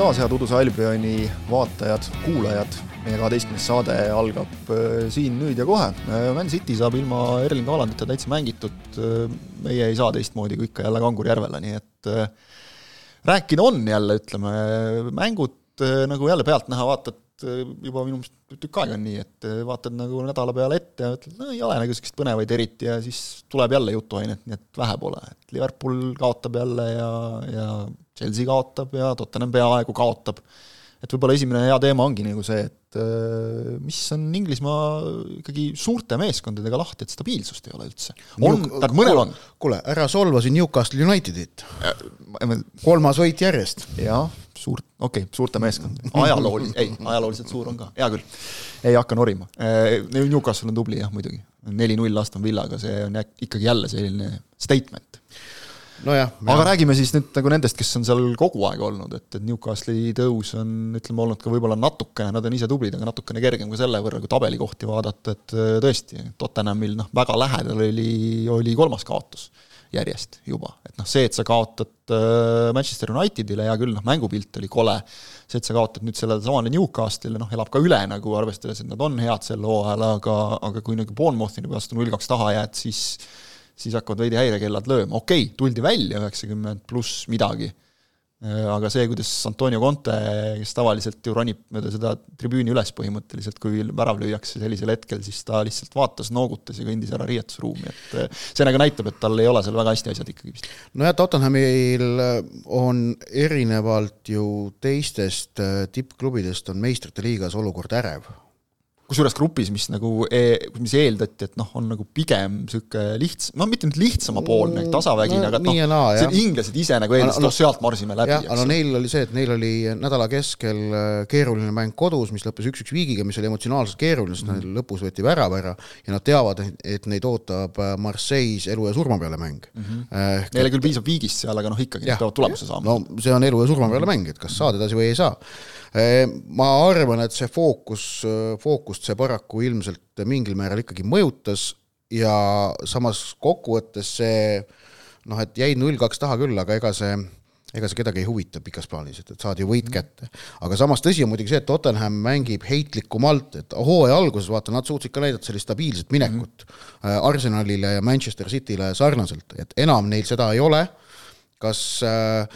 taas, head Uduse Albioni vaatajad, kuulajad. meie kaheteistkümnes saade algab äh, siin nüüd ja kohe. Äh, Man City saab ilma Erling Haalandita täitsa mängitud. Äh, meie ei saa teistmoodi kui ikka jälle Kangurjärvele, nii et rääkida on jälle, ütleme, mängud nagu jälle pealtnäha vaatad juba minu meelest tükk aega on nii, et vaatad nagu nädala peale ette ja ütled, no ei ole nagu sellist põnevaid eriti ja siis tuleb jälle jutuainet, nii et vähe pole, et Liverpool kaotab jälle ja, ja Chelsea kaotab ja Tottenham peaaegu kaotab. et võib-olla esimene hea teema ongi nagu see, et äh, mis on Inglismaa ikkagi suurte meeskondadega lahti, et stabiilsust ei ole üldse. on, tähendab mõnel on. kuule, ära solva siin Newcastle Unitedit. kolmas võit järjest. jah, suurt, okei okay,, suurte meeskond, ajalooliselt, ei, ajalooliselt suur on ka, hea küll. ei hakka norima. Äh, Newcastle on tubli jah, muidugi. neli-null Aston Villaga, see on ikkagi jälle selline statement nojah. aga räägime siis nüüd nagu nendest, kes on seal kogu aeg olnud, et, et Newcastle'i tõus on ütleme olnud ka võib-olla natukene, nad on ise tublid, aga natukene kergem ka selle võrra, kui tabelikohti vaadata, et tõesti, Tottenhamil noh, väga lähedal oli, oli kolmas kaotus järjest juba, et noh, see, et sa kaotad äh, Manchester Unitedile, hea küll, noh, mängupilt oli kole, see, et sa kaotad nüüd sellele samale Newcastle'ile, noh, elab ka üle nagu, arvestades, et nad on head sel hooajal, aga, aga kui nagu Bournemouthini vastu null kaks taha jääd, siis siis hakkavad veidi häirekellad lööma, okei okay,, tuldi välja üheksakümmend pluss midagi, aga see, kuidas Antonio Conte, kes tavaliselt ju ronib mööda seda tribüüni üles põhimõtteliselt, kui värav lüüakse sellisel hetkel, siis ta lihtsalt vaatas, noogutas ja kõndis ära riietusruumi, et äh, see nagu näitab, et tal ei ole seal väga hästi asjad ikkagi vist. nojah, Tottenhamil on erinevalt ju teistest äh, tippklubidest, on meistrite liigas olukord ärev kusjuures grupis, mis nagu, e-, mis eeldati, et noh, on nagu pigem niisugune lihts-, no mitte nüüd lihtsamapoolne, mm, tasavägine no,, aga noh, on inglased ise nagu eeldasid, noh, sealt marsime läbi. aga no neil oli see, et neil oli nädala keskel äh, keeruline mäng kodus, mis lõppes üks-üks viigiga, mis oli emotsionaalselt keeruline, sest mm. lõpus võeti värav ära ja nad teavad, et neid ootab äh, Marseille's elu ja surma peale mäng mm. -hmm. Ehk, Neile küll piisab viigist seal, aga noh, ikkagi nad peavad tulemuse saama. no see on elu ja surma peale mäng, et kas saad edasi või ei saa ma arvan, et see fookus, fookust see paraku ilmselt mingil määral ikkagi mõjutas ja samas kokkuvõttes see noh, et jäi null kaks taha küll, aga ega see ega see kedagi ei huvita pikas plaanis, et, et saad ju võit mhm. kätte. aga samas tõsi on muidugi see, et Tottenham mängib heitlikumalt, et hooaja alguses vaata, nad suutsid ka näidata sellist stabiilset minekut mm -hmm. Arsenalile ja Manchester Cityle sarnaselt, et enam neil seda ei ole kas äh,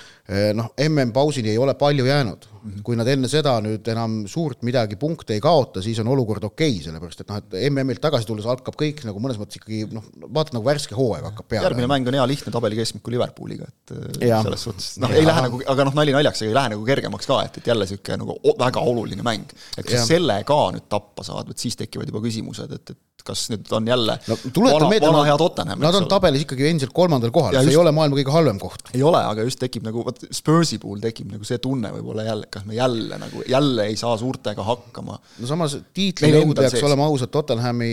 noh, MM-pausini ei ole palju jäänud kui nad enne seda nüüd enam suurt midagi punkte ei kaota, siis on olukord okei okay,, sellepärast et noh, et MM-ilt tagasi tulles hakkab kõik nagu mõnes mõttes ikkagi noh, vaata nagu värske hooaeg hakkab peale. järgmine mäng on hea lihtne tabeli keskmiku Liverpooliga, et äh, ja. selles suhtes noh, ei lähe nagu, aga noh, nali naljaks, ei lähe nagu kergemaks ka, et, et jälle niisugune nagu väga oluline mäng. et kui sa selle ka nüüd tappa saad, vot siis tekivad juba küsimused, et, et kas nüüd on jälle no, vana, vana hea Tottenham. Nad on tabelis ikkagi endiselt kolmandal kohal, see ei ole maailma kõige halvem koht. ei ole, aga just tekib nagu, vot Spursi puhul tekib nagu see tunne võib-olla jälle, kas me jälle nagu, jälle ei saa suurtega hakkama. no samas tiitlilõud peaks sees. olema ausad, Tottenhami,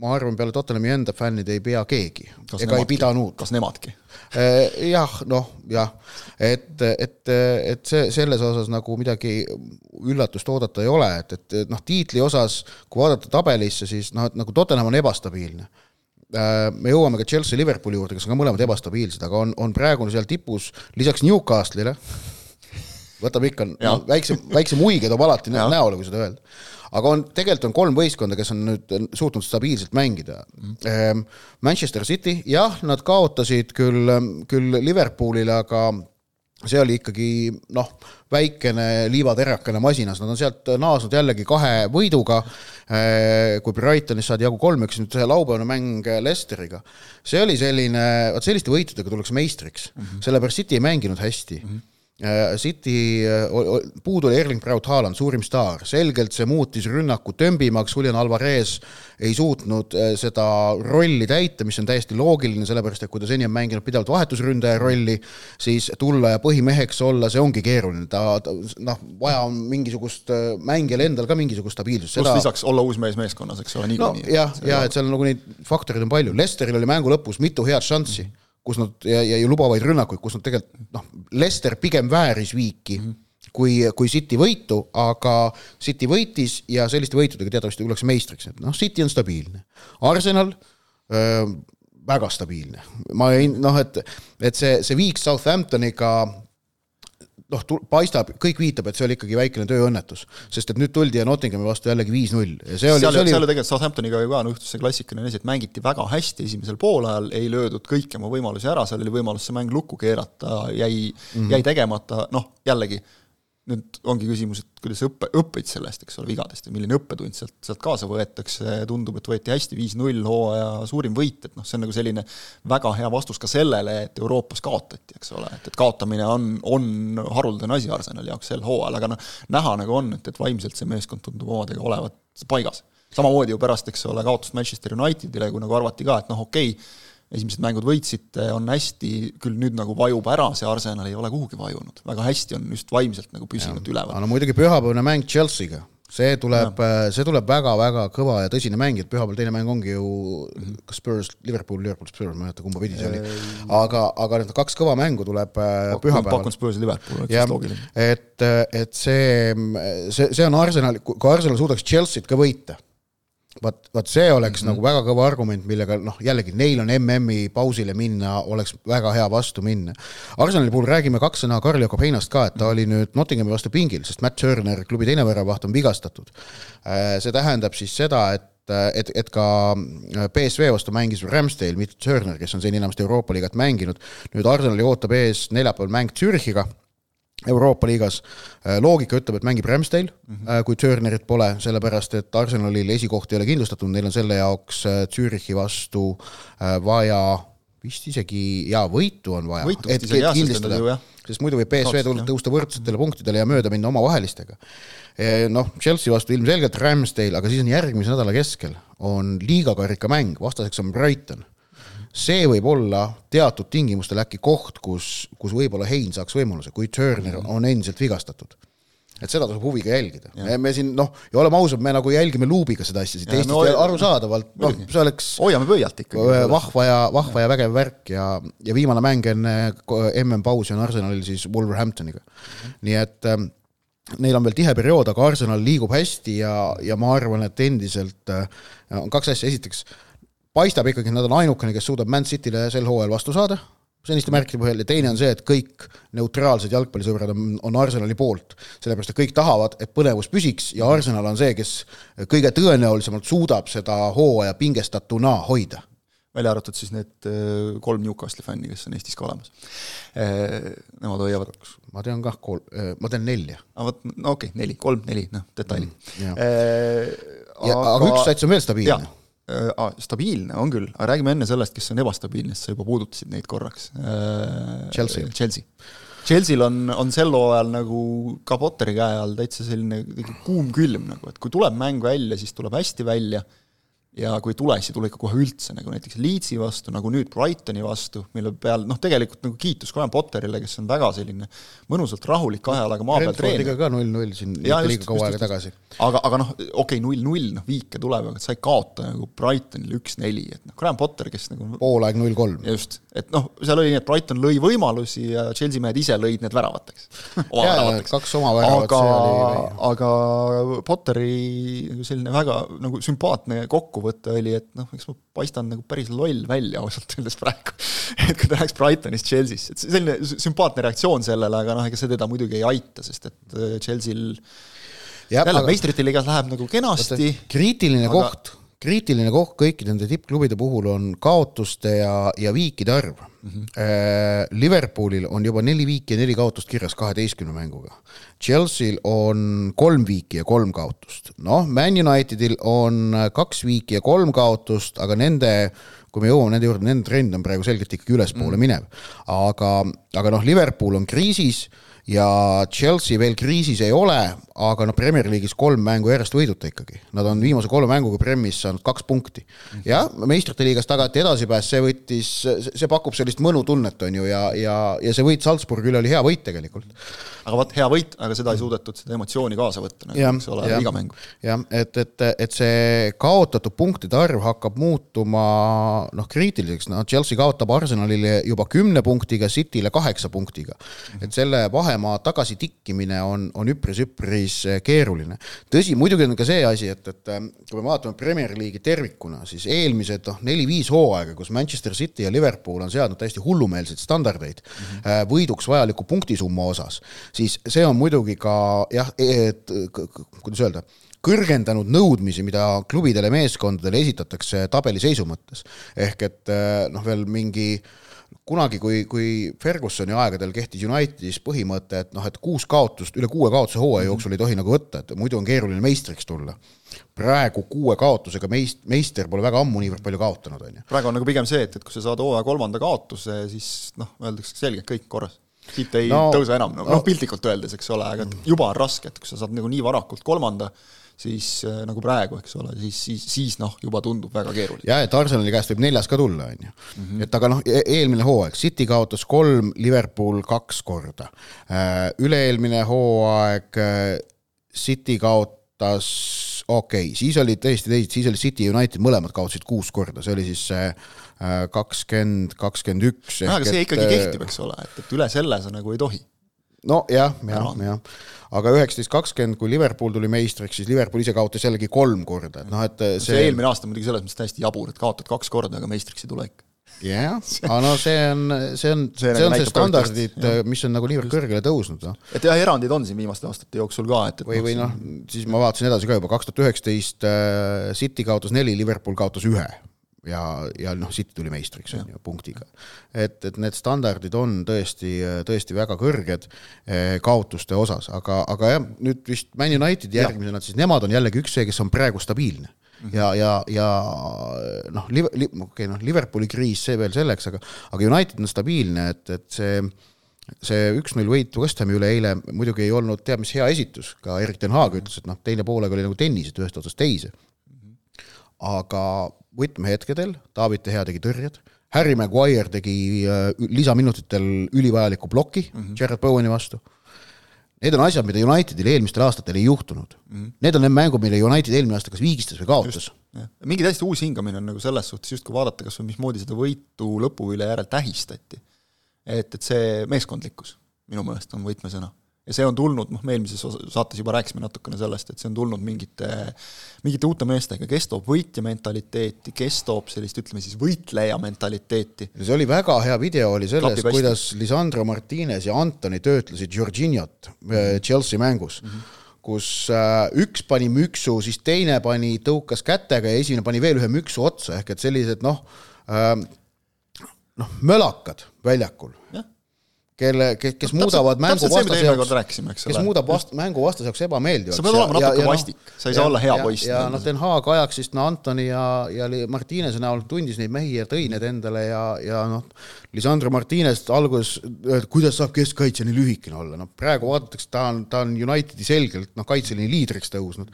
ma arvan, peale Tottenhami enda fännide ei pea keegi. ega nemadki, ei pidanud. kas nemadki? Äh, jah, noh, jah, et, et, et see, selles osas nagu midagi üllatust oodata ei ole, et, et noh, tiitli osas, kui vaadata tabelisse, siis noh, et nagu Tottenham on ebastabiilne me jõuame ka Chelsea Liverpooli juurde, kes on ka mõlemad ebastabiilsed, aga on, on praegu seal tipus lisaks Newcastle'ile, võtame ikka, no, väikse, väikse muige toob alati näole, kui seda öelda. Aga on, tegelikult on kolm võistkonda, kes on nüüd suutnud stabiilselt mängida. Mm.. Manchester City, jah, nad kaotasid küll, küll Liverpoolile, aga see oli ikkagi noh, väikene liivaterakene masinas, nad on sealt naasnud jällegi kahe võiduga, ehm, kui Brightonis saadi jagu kolmeks, nüüd see laupäevane mäng Leicesteriga. see oli selline, vot selliste võitudega tullakse meistriks mm -hmm., sellepärast City ei mänginud hästi mm. -hmm Äh, City, äh, puudu oli Erling Braut Haaland, suurim staar, selgelt see muutis rünnaku tömbimaks, Julian Alvarez ei suutnud äh, seda rolli täita, mis on täiesti loogiline, sellepärast et kui ta seni on mänginud pidevalt vahetusründaja rolli, siis tulla ja põhimeheks olla, see ongi keeruline, ta, ta noh, vaja on mingisugust mängijal endal ka mingisugust stabiilsust. pluss lisaks olla uus mees meeskonnas, eks ole, niikuinii jah, jah, et seal nagu neid faktoreid on palju, Lesteril oli mängu lõpus mitu head šanssi. mm. -hmm kus nad ja, ja lubavaid rünnakuid, kus nad tegelikult noh, Lester pigem vääris viiki mm. -hmm kui, kui City võitu, aga City võitis ja selliste võitudega teatavasti tullakse meistriks, et noh, City on stabiilne. Arsenal väga stabiilne. ma ei noh, et, et see, see viik Southamptoniga noh, paistab, kõik viitab, et see oli ikkagi väikene tööõnnetus, sest et nüüd tuldi ja Nottinghami vastu jällegi viis-null ja see oli, seal, oli seal ju tegelikult Southamptoniga ju ka noh, juhtus see klassikaline asi, et mängiti väga hästi esimesel poolajal, ei löödud kõiki oma võimalusi ära, seal oli võimalus see mäng lukku keerata, jäi mm, -hmm. jäi tegemata, noh jällegi nüüd ongi küsimus, et kuidas õppe, õppeid sellest, eks ole, vigadest ja milline õppetund sealt, sealt kaasa võetakse, tundub, et võeti hästi viis-null hooaja suurim võit, et noh, see on nagu selline väga hea vastus ka sellele, et Euroopas kaotati, eks ole, et, et kaotamine on, on haruldane asi Arsenali jaoks sel hooajal, aga noh, näha nagu on, et, et vaimselt see meeskond tundub omadega olevat paigas. samamoodi ju pärast, eks ole, kaotust Manchester Unitedile, kui nagu arvati ka, et noh, okei okay,, esimesed mängud võitsite, on hästi, küll nüüd nagu vajub ära, see Arsenal ei ole kuhugi vajunud, väga hästi on just vaimselt nagu püsinud ja. üleval. no muidugi pühapäevane mäng Chelsea'ga, see tuleb, see tuleb väga-väga kõva ja tõsine mäng, et pühapäeval teine mäng ongi ju kas Spurs, Liverpool, Liverpool, Spurs, ma ei mäleta, kumba pidi see oli. aga, aga need kaks kõva mängu tuleb äh, pühapäeval. pakun Spurs ja Liverpool, oleks loogiline. et, et see, see, see on Arsenal, kui Arsenal suudaks Chelsea't ka võita vot, vot see oleks mm -hmm. nagu väga kõva argument, millega noh, jällegi neil on MM-i pausile minna, oleks väga hea vastu minna. Arsenali puhul räägime kaks sõna Karl Jakob Heinast ka, et ta oli nüüd Nottinghami vastu pingil, sest Matt Turner, klubi teine väravaht, on vigastatud. Äh, see tähendab siis seda, et et, et ka BSV vastu mängis Ramsdale, mitte Turner, kes on seni enamasti Euroopa liigat mänginud. nüüd Arsenali ootab ees neljapäeval mäng Zürichiga Euroopa liigas. Äh, loogika ütleb, et mängib Ramsdale mm, -hmm. kui Turnerit pole, sellepärast et Arsenalil esikoht ei ole kindlustatud, neil on selle jaoks äh, Zürichi vastu vaja vist isegi, jaa, võitu on vaja. vist isegi jah, sest muidu võib BSV tulla, tõusta võrdsetele punktidele ja mööda minna omavahelistega. noh, Chelsea vastu ilmselgelt Ramsdale, aga siis on järgmise nädala keskel on liigakarika mäng, vastaseks on Brighton see võib olla teatud tingimustel äkki koht, kus, kus võib-olla Hein saaks võimaluse, kui Turner mhm. on endiselt vigastatud et seda tasub huviga jälgida. me siin noh, ja oleme ausad, me nagu jälgime luubiga seda asja siit Eestist no, ja arusaadavalt, noh, see oleks hoiame pöialt ikkagi. vahva ja, vahva ja vägev värk ja, ja viimane mäng enne MM-pausi on Arsenalil siis Wolverhamptoniga. nii et ähm, neil on veel tihe periood, aga Arsenal liigub hästi ja, ja ma arvan, et endiselt äh, on kaks asja, esiteks paistab ikkagi, et nad on ainukene, kes suudab Man City'le sel hooajal vastu saada, seniste märkide põhjal ja teine on see, et kõik neutraalsed jalgpallisõbrad on, on Arsenali poolt. sellepärast, et kõik tahavad, et põnevus püsiks ja Arsenal on see, kes kõige tõenäolisemalt suudab seda hooaja pingestatuna hoida. välja arvatud siis need äh, kolm Newcastli fänni, kes on Eestis ka olemas. Äh, nemad hoiavad ma tean kah kolm, äh, ma tean nelja. aa ah, vot, no okei okay,, neli, kolm, neli, noh, detailid mm,. Aga... aga üks sats on veel stabiilne Ah, stabiilne on küll, aga räägime enne sellest, kes on ebastabiilne, sest sa juba puudutasid neid korraks. Äh, Chelsea. Chelsea. Chelsea'l on, on sel hooajal nagu ka Potteri käe all täitsa selline kuum külm nagu, et kui tuleb mäng välja, siis tuleb hästi välja ja kui ei tule, siis ei tule ikka kohe üldse, nagu näiteks Leedsi vastu, nagu nüüd Brightoni vastu, mille peal noh, tegelikult nagu kiitus Graham Potterile, kes on väga selline mõnusalt rahulik kahe jalaga maa peal treener. ka null-null siin ja, just, liiga kaua aega tagasi. aga, aga noh, okei okay,, null-null, noh viike tuleb, aga sa ei kaota nagu Brightonile üks-neli, et noh, Graham Potter, kes nagu poolaeg null-kolm. just, et noh, seal oli nii, et Brighton lõi võimalusi ja Chelsea mehed ise lõid need väravateks kaks oma väravat, see oli aga Potteri selline väga nagu sümpaatne kokku kokkuvõte oli, et noh, eks ma paistan nagu päris loll välja ausalt öeldes praegu. et kui ta läheks Brightonist Chelsea'sse, et selline sümpaatne reaktsioon sellele, aga noh, ega see teda muidugi ei aita, sest et äh, Chelsea'l jälle aga... meistrite liigas läheb nagu kenasti. kriitiline aga... koht kriitiline koht kõikide nende tippklubide puhul on kaotuste ja, ja viikide arv mm. -hmm. Liverpoolil on juba neli viiki ja neli kaotust kirjas kaheteistkümne mänguga. Chelsea'l on kolm viiki ja kolm kaotust. noh, Man Unitedil on kaks viiki ja kolm kaotust, aga nende kui me jõuame nende juurde, nende trend on praegu selgelt ikkagi ülespoole mm. minev. aga, aga noh, Liverpool on kriisis ja Chelsea veel kriisis ei ole, aga noh, Premier League'is kolm mängu järjest võiduta ikkagi. Nad on viimase kolme mänguga Premis saanud kaks punkti. jah, meistrite liigas tagati edasipääs, see võttis, see pakub sellist mõnutunnet, on ju, ja, ja, ja see võit Salzburgile oli hea võit tegelikult. Aga vot, hea võit, aga seda ei suudetud, seda emotsiooni kaasa võtta, nagu, eks ole, iga mäng. jah, et, et, et see kaotatud punktide arv hakkab muutuma noh, kriitiliseks, noh, Chelsea kaotab Arsenalile juba kümne punktiga, City'le kaheksa punktiga. et selle vahe vahemaa tagasitikkimine on, on üpris-üpris keeruline. tõsi, muidugi on ka see asi, et, et kui me vaatame Premier League'i tervikuna, siis eelmised noh, neli-viis hooaega, kus Manchester City ja Liverpool on seadnud täiesti hullumeelseid standardeid mm -hmm. võiduks vajaliku punktisumma osas, siis see on muidugi ka jah, et kuidas öelda kõrgendanud nõudmisi, mida klubidele, meeskondadele esitatakse tabeli seisu mõttes. ehk et eh, noh, veel mingi kunagi, kui, kui Fergusoni aegadel kehtis Unitedis põhimõte, et noh, et kuus kaotust, üle kuue kaotuse hooaja jooksul ei tohi nagu võtta, et muidu on keeruline meistriks tulla. praegu kuue kaotusega meist-, meister pole väga ammu niivõrd palju kaotanud, on ju. praegu on nagu pigem see, et, et kui sa saad hooaja kolmanda kaotuse, siis noh, öeldakse selgelt kõik korras siit ei no, tõuse enam, noh no, no, piltlikult öeldes, eks ole, aga juba on raske, et kui sa saad nagu nii varakult kolmanda, siis äh, nagu praegu, eks ole, siis, siis, siis noh, juba tundub väga keeruline. jah, et Arsenali käest võib neljas ka tulla, on ju. Mhm. et aga noh, e-, eelmine hooaeg, City kaotas kolm, Liverpool kaks korda. Äh, üle-eelmine hooaeg äh, City kaotas, okei okay,, siis olid tõesti teised, siis oli City United mõlemad kaotasid kuus korda, see oli siis kakskümmend, kakskümmend üks. aga see ikkagi kehtib, eks ole, et, et üle selle sa nagu ei tohi. Nojah, jah, jah, jah. Aga üheksateist, kakskümmend, kui Liverpool tuli meistriks, siis Liverpool ise kaotas jällegi kolm korda, et noh, et see, see eelmine aasta muidugi selles mõttes täiesti jabur, et kaotad kaks korda, aga meistriks ei tule ikka jah yeah., aga no see on, see on, see, see on see standardid, mis on nagu niivõrd kõrgele tõusnud, noh. et jah, erandid on siin viimaste aastate jooksul ka, et, et või, või noh, siis ma vaatasin edasi ka juba, kaks tuhat üheksateist äh, City kaotas neli, Liverpool kaotas ühe ja, ja noh, City tuli meistriks, on ju, punktiga. et, et need standardid on tõesti, tõesti väga kõrged eh, kaotuste osas, aga, aga jah, nüüd vist Man United järgmisena, siis nemad on jällegi üks see, kes on praegu stabiilne. Ja, ja, ja noh, okei okay,, noh, Liverpooli kriis, see veel selleks, aga aga United on stabiilne, et, et see see üks-null võit West Hami üle eile muidugi ei olnud teab mis hea esitus, ka Erik ten Haag ütles, et noh, teine poolega oli nagu tennis, et ühest otsast teise. Aga võtmehetkedel, David De Gea tegi tõrjed, Harry Maguire tegi äh, lisaminutitel ülivajaliku ploki mm -hmm. Jared Bowen'i vastu. Need on asjad, mida Unitedil eelmistel aastatel ei juhtunud mm. -hmm. Need on need mängud, mille United eelmine aasta kas viigistas või kaotas. mingi täiesti uus hingamine on nagu selles suhtes, just kui vaadata kas või mismoodi seda võitu lõpu üle järel tähistati. et, et see meeskondlikkus minu meelest on võtmesõna ja see on tulnud, noh, me eelmises saates juba rääkisime natukene sellest, et see on tulnud mingite, mingite uute meestega, kes toob võitja mentaliteeti, kes toob sellist, ütleme siis, võitleja mentaliteeti. see oli väga hea video, oli sellest, kuidas Lisandro Martinez ja Antoni töötlesid Jorginhot äh, Chelsea mängus mm. -hmm kus äh, üks pani müksu, siis teine pani, tõukas kätega ja esimene pani veel ühe müksu otsa, ehk et sellised noh, äh, noh, mölakad väljakul. Kelle, kes, kes muudavad mängu vastase jaoks, kes muudab vast-, mängu vastase jaoks ebameeldivaks. sa pead olema natuke noh, vastik, sa ei saa olla hea poiss. ja noh, Den Haag ajaks siis no Antoni ja, ja Martinese näol tundis neid mehi ja tõi need endale ja, ja noh, Lisandro Martinez alguses, kuidas saab keskkaitse nii lühikene olla, noh praegu vaadatakse, ta on, ta on Unitedi selgelt noh, kaitseliini liidriks tõusnud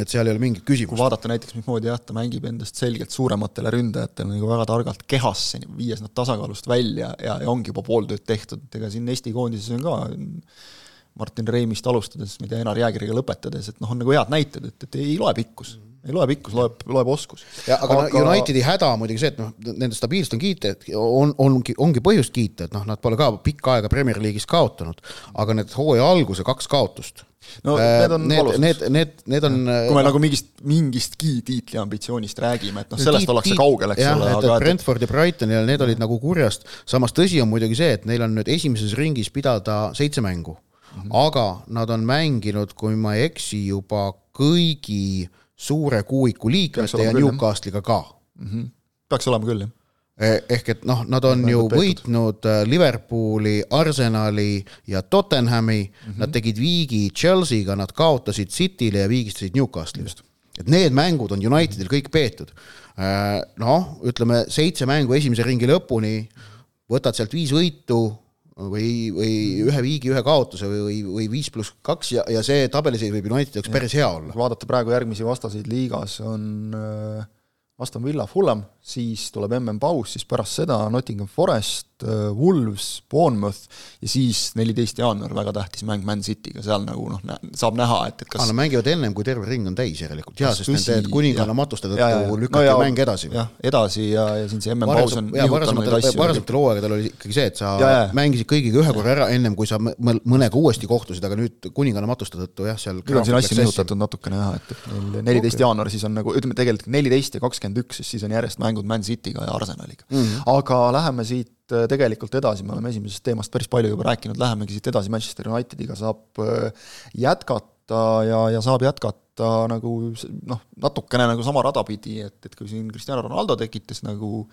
et seal ei ole mingit küsimust. kui vaadata näiteks, mismoodi jah, ta mängib endast selgelt suurematele ründajatele nagu väga targalt kehasse, viies nad tasakaalust välja ja, ja ongi juba pool tööd tehtud, ega siin Eesti koondises on ka Martin Reimist alustades, ma ei tea, Enar Jäägeriga lõpetades, et noh, on nagu head näited, et, et ei loe pikkus. Ei loe pikkus, loeb, loeb oskus. aga, aga... Unitedi häda on muidugi see, et noh, nende stabiilsust on kiita, et on, ongi, ongi põhjust kiita, et noh, nad pole ka pikka aega Premier League'is kaotanud, aga need hooaja alguse kaks kaotust no äh, need on need, need, need, need on kui me no, nagu mingist, mingistki tiitli ambitsioonist räägime, et noh, sellest tiit, ollakse kaugel, eks ole, aga Brentford ja Brighton ja need olid nagu kurjast, samas tõsi on muidugi see, et neil on nüüd esimeses ringis pidada seitse mängu mm, -hmm. aga nad on mänginud, kui ma ei eksi, juba kõigi suure kuuiku liikmete ja Newcastle'iga ka mm. -hmm. peaks olema küll, jah Eh, ehk et noh, nad on ju tehtud. võitnud äh, Liverpooli, Arsenali ja Tottenhami mm, -hmm. nad tegid viigi Chelsea'ga, nad kaotasid City'le ja viigistasid Newcastle'ist. et need mängud on Unitedil kõik peetud. Äh, noh, ütleme seitse mängu esimese ringi lõpuni, võtad sealt viis võitu või, või ühe viigi, ühe kaotuse või, või, või viis pluss kaks ja, ja see tabeliseis võib Unitedi jaoks päris hea olla. vaadata praegu järgmisi vastaseid liigas on äh Aston Villa, Fulham, siis tuleb mm paus, siis pärast seda Nottingham Forest, Wolves, Bournemouth ja siis neliteist jaanuar, väga tähtis mäng Man City'ga, seal nagu noh, saab näha, et, et kas Nad mängivad ennem, kui terve ring on täis järelikult, jaa, sest nende kuninganna matuste tõttu lükati no, mäng edasi. jah, edasi ja, ja siin see MM-paus on varasematel, varasematel hooaegadel oli ikkagi see, et sa ja, ja. mängisid kõigiga ühe korra ära, ennem kui sa mõnega uuesti kohtusid, aga nüüd kuninganna matuste tõttu jah, seal nüüd on siin asja nihutatud natukene jah, et, et neil neliteist okay. jaanuar siis on nagu, ütleme tegelikult neliteist ja kakskümmend üks, siis on järjest mängud Man City'ga ja Arsenaliga mm. -hmm. aga läheme siit äh, tegelikult edasi, me oleme esimesest teemast päris palju juba rääkinud, lähemegi siit edasi, Manchester Unitediga saab äh, jätkata ja, ja saab jätkata nagu noh, natukene nagu sama rada pidi, et, et kui siin Cristiano Ronaldo tekitas nagu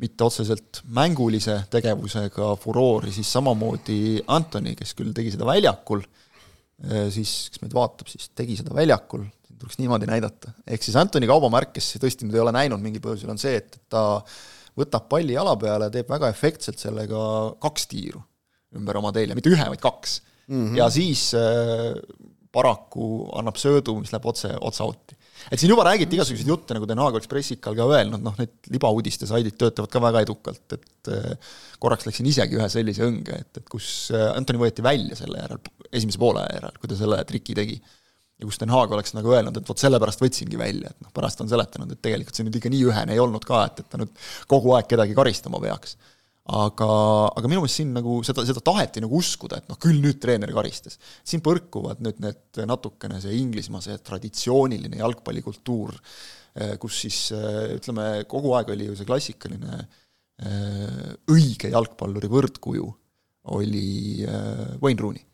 mitte otseselt mängulise tegevusega furoori, siis samamoodi Antoni, kes küll tegi seda väljakul, äh, siis kes meid vaatab, siis tegi seda väljakul, tuleks niimoodi näidata. ehk siis Antoni kaubamärk, kes tõesti nüüd ei ole näinud mingil põhjusel, on see, et ta võtab palli jala peale, teeb väga efektselt sellega kaks tiiru ümber oma teele, mitte ühe, vaid kaks mm. -hmm. ja siis äh, paraku annab söödu, mis läheb otse, otse out'i. et siin juba räägiti igasuguseid jutte, nagu Den Haag oleks pressikal ka öelnud, noh need libauudiste saidid töötavad ka väga edukalt, et äh, korraks läksin isegi ühe sellise õnge, et, et kus äh, Antoni võeti välja selle järel, esimese poole järel, kui ta selle triki tegi ja kus Den Haag oleks nagu öelnud, et vot sellepärast võtsingi välja, et noh, pärast on seletanud, et tegelikult see nüüd ikka nii ühene ei olnud ka, et, et ta nüüd kogu aeg kedagi karistama peaks. aga, aga minu meelest siin nagu seda, seda taheti nagu uskuda, et noh, küll nüüd treener karistas. siin põrkuvad nüüd need natukene see Inglismaa, see traditsiooniline jalgpallikultuur, eh, kus siis eh, ütleme, kogu aeg oli ju see klassikaline eh, õige jalgpalluri võrdkuju oli Wayne Rooney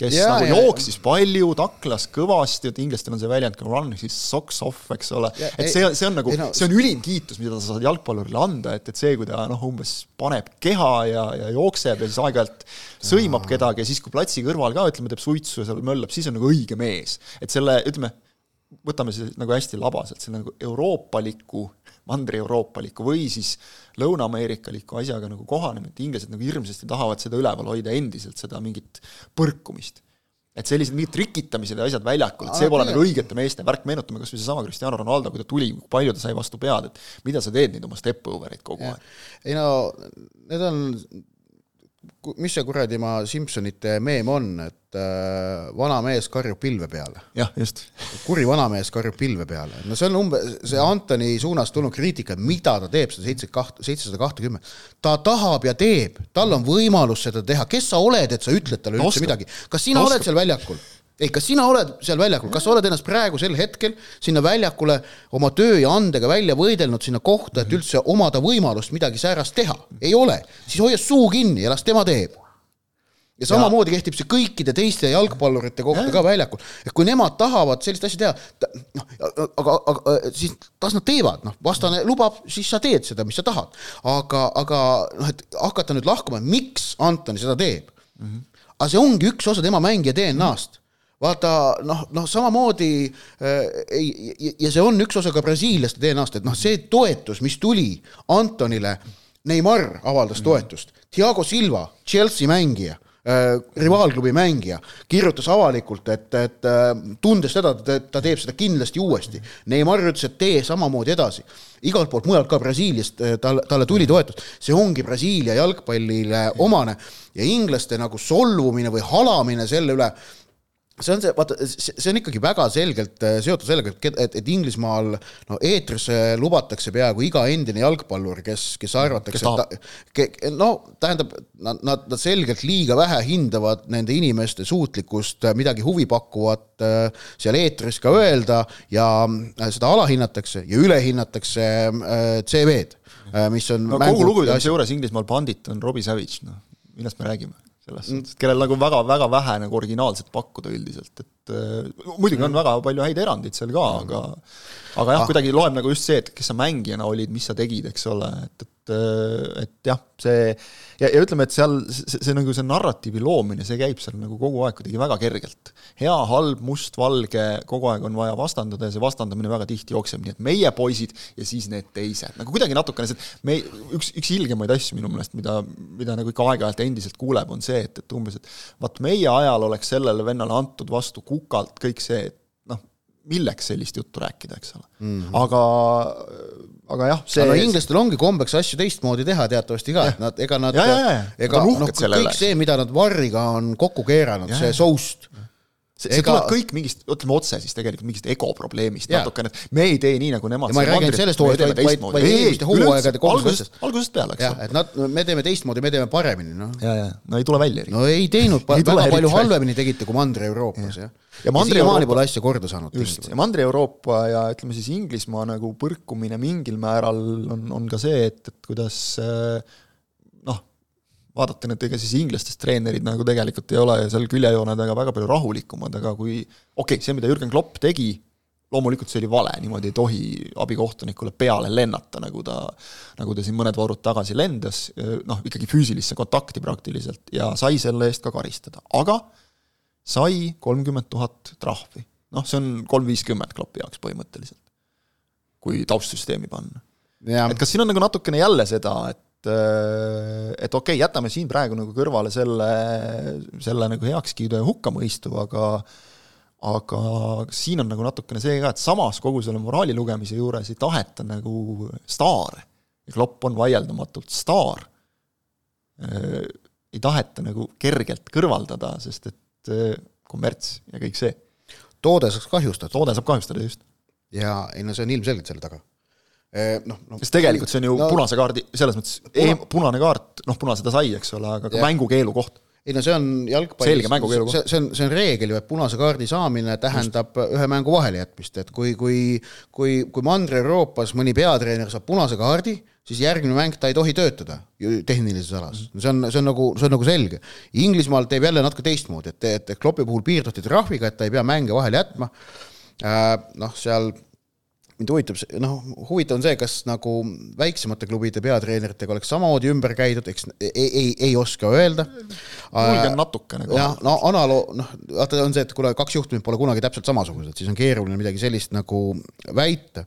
kes ja, nagu ja, jooksis ja. palju, taklas kõvasti, et inglastel on see väljend ka run his socks off, eks ole, et see, see on nagu, see on ülim kiitus, mida sa saad jalgpallurile anda, et, et see, kui ta noh, umbes paneb keha ja, ja jookseb ja siis aeg-ajalt sõimab kedagi ja siis, kui platsi kõrval ka, ütleme, teeb suitsu ja seal möllab, siis on nagu õige mees. et selle, ütleme, võtame siis nagu hästi labaselt, selle nagu euroopaliku, mandri-euroopaliku või siis lõuna-ameerikaliku asjaga nagu kohanema, et inglased nagu hirmsasti tahavad seda üleval hoida endiselt, seda mingit põrkumist. et sellised mingid trikitamised ja asjad väljakul, et see pole nagu õigete meeste värk, meenutame kas või seesama Cristiano Ronaldo, kui ta tuli, kui palju ta sai vastu pead, et mida sa teed neid oma step-over'eid kogu aeg? ei no need on mis see kuradi ma Simsonite meem on, et äh, vana mees karjub pilve peale? jah, just. kuri vanamees karjub pilve peale, no see on umbes, see Antoni suunas tulnud kriitika, mida ta teeb, seda seitse kaht-, seitsesada kahtekümmet. ta tahab ja teeb, tal on võimalus seda teha, kes sa oled, et sa ütled talle üldse midagi, kas sina Oskab. oled seal väljakul? Ei, kas sina oled seal väljakul, kas sa oled ennast praegusel hetkel sinna väljakule oma töö ja andega välja võidelnud sinna kohta, et üldse omada võimalust midagi säärast teha? ei ole, siis hoia suu kinni ja las tema teeb ja samamoodi kehtib see kõikide teiste jalgpallurite kohta ja. ka väljakul, et kui nemad tahavad sellist asja teha, noh, aga, aga siis las nad teevad, noh, vastane lubab, siis sa teed seda, mis sa tahad. aga, aga noh, et hakata nüüd lahkama, miks Antoni seda teeb mm. -hmm. aga see ongi üks osa tema mängija DNA-st vaata noh, noh samamoodi äh, ja see on üks osa ka brasiillaste DNA-st, et noh, see toetus, mis tuli Antonile, Neimar avaldas toetust, Thiago Silva, Chelsea mängija äh,, rivaalklubi mängija, kirjutas avalikult, et, et äh, tundes seda, et ta teeb seda kindlasti uuesti. Neimar ütles, et tee samamoodi edasi. igalt poolt mujalt ka Brasiiliast tal, talle tuli toetust, see ongi Brasiilia jalgpallile omane ja inglaste nagu solvumine või halamine selle üle see on see, vaata, see on ikkagi väga selgelt äh, seotud sellega, et, et, et Inglismaal no eetrisse lubatakse peaaegu iga endine jalgpallur, kes, kes arvatakse, no tähendab, nad, nad, nad selgelt liiga vähe hindavad nende inimeste suutlikkust äh, midagi huvipakkuvat äh, seal eetris ka öelda ja seda alahinnatakse ja ülehinnatakse CV-d, mis on no kogu lugupidamise juures Inglismaal pandit on Robbie Savage, noh, millest me räägime selles mm. suhtes, kellel nagu väga-väga vähe nagu originaalset pakkuda üldiselt, et äh, muidugi on mm. väga palju häid erandeid seal ka, aga aga jah ah., kuidagi loeb nagu just see, et kes sa mängijana olid, mis sa tegid, eks ole, et, et äh, et jah, see ja, ja ütleme, et seal see, see nagu see narratiivi loomine, see käib seal nagu kogu aeg kuidagi väga kergelt. hea, halb, must, valge, kogu aeg on vaja vastandada ja see vastandamine väga tihti jookseb nii, et meie poisid ja siis need teised, nagu kuidagi natukene see, me, üks, üks ilgemaid asju minu meelest, mida, mida nagu ikka aeg-ajalt endiselt kuuleb, on see, et, et umbes, et vaat meie ajal oleks sellele vennale antud vastu kukalt kõik see, et noh, milleks sellist juttu rääkida, eks ole mm. -hmm. aga, aga jah, see no inglastel ongi kombeks asju teistmoodi teha teatavasti ka, et nad, ega nad, ega noh, kõik see, mida nad varriga on kokku keeranud, see soust see, see Ega... tuleb kõik mingist, ütleme otse siis tegelikult mingist ego probleemist natukene, et me ei tee nii, nagu nemad. ma ei räägi ainult sellest hooajast, vaid, vaid, vaid eelmiste hooaegade algusest, algusest peale, eks ole. et nad, me teeme teistmoodi, me teeme paremini, noh. ja, ja, no ei tule välja. no ei teinud ei väga palju halvemini tegite kui Mandri-Euroopas, jah. ja, ja siiamaani pole asja korda saanud. just, ja Mandri-Euroopa ja ütleme siis Inglismaa nagu põrkumine mingil määral on, on ka see, et, et kuidas äh, vaadata, et ega siis inglastest treenerid nagu tegelikult ei ole seal küljejoone taga väga palju rahulikumad, aga kui okei okay,, see, mida Jürgen Klopp tegi, loomulikult see oli vale, niimoodi ei tohi abikohtunikule peale lennata, nagu ta, nagu ta siin mõned voorud tagasi lendas, noh, ikkagi füüsilisse kontakti praktiliselt ja sai selle eest ka karistada, aga sai kolmkümmend tuhat trahvi. noh, see on kolm viiskümmend Kloppi jaoks põhimõtteliselt, kui taustsüsteemi panna. et kas siin on nagu natukene jälle seda, et et, et okei okay,, jätame siin praegu nagu kõrvale selle, selle nagu heakskiidu ja hukkamõistu, aga aga siin on nagu natukene see ka, et samas kogu selle moraali lugemise juures ei taheta nagu staare. ja Klopp on vaieldamatult staar. ei taheta nagu kergelt kõrvaldada, sest et kommerts ja kõik see. toode saaks kahjustada. toode saab kahjustada, just. ja ei no see on ilmselgelt selle taga noh, noh. sest tegelikult see on ju no, punase kaardi, selles mõttes puna, punane kaart, noh, punase ta sai, eks ole, aga ka mängukeelu koht. ei no see on jalgpallis, see, see on, see on reegel ju, et punase kaardi saamine tähendab Just. ühe mängu vahelejätmist, et kui, kui kui, kui Mandri-Euroopas mõni peatreener saab punase kaardi, siis järgmine mäng ta ei tohi töötada ju tehnilises alas. See on, see on nagu, see on nagu selge. Inglismaal teeb jälle natuke teistmoodi, et, et, et Kloppi puhul piirduti trahviga, et ta ei pea mänge vahele jätma äh,, noh, seal mind huvitab, noh, huvitav on see, kas nagu väiksemate klubide peatreeneritega oleks samamoodi ümber käidud, eks ei, ei, ei oska öelda. julgen natukene jah, no analoog, noh, vaata on see, et kuule, kaks juhtumit pole kunagi täpselt samasugused, siis on keeruline midagi sellist nagu väita.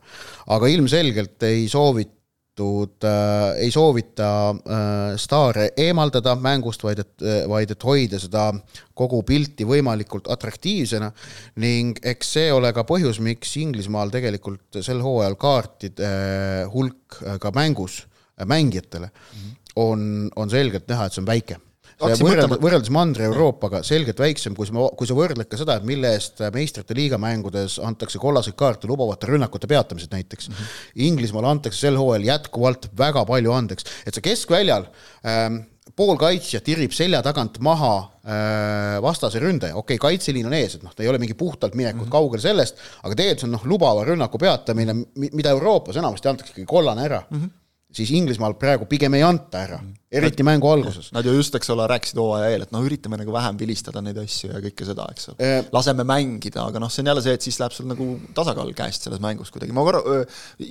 aga ilmselgelt ei soovita soovitud äh,, ei soovita äh, staare eemaldada mängust, vaid et, äh, vaid et hoida seda kogu pilti võimalikult atraktiivsena ning eks see ole ka põhjus, miks Inglismaal tegelikult sel hooajal kaartide äh, hulk äh, ka mängus mängijatele mm -hmm. on, on selgelt näha, et see on väike võrreldes, võrreldes Mandri-Euroopaga selgelt väiksem, kui sa, kui sa võrdled ka seda, et mille eest meistrite liiga mängudes antakse kollaseid kaarte lubavate rünnakute peatamised näiteks mm. -hmm. Inglismaal antakse sel hooajal jätkuvalt väga palju andeks, et sa keskväljal ähm, pool kaitsja tirib selja tagant maha äh, vastase ründaja, okei okay,, kaitseliin on ees, et noh, ta ei ole mingi puhtalt minekut mm -hmm. kaugel sellest, aga tegelikult see on noh, lubava rünnaku peatamine, mida Euroopas enamasti antakse ikkagi kollane ära mm. -hmm siis Inglismaal praegu pigem ei anta ära, eriti mängu alguses. Nad ju just, eks ole, rääkisid hooaja eel, et noh, üritame nagu vähem vilistada neid asju ja kõike seda, eks ole e. laseme mängida, aga noh, see on jälle see, et siis läheb sul nagu tasakaal käest selles mängus kuidagi, ma korra,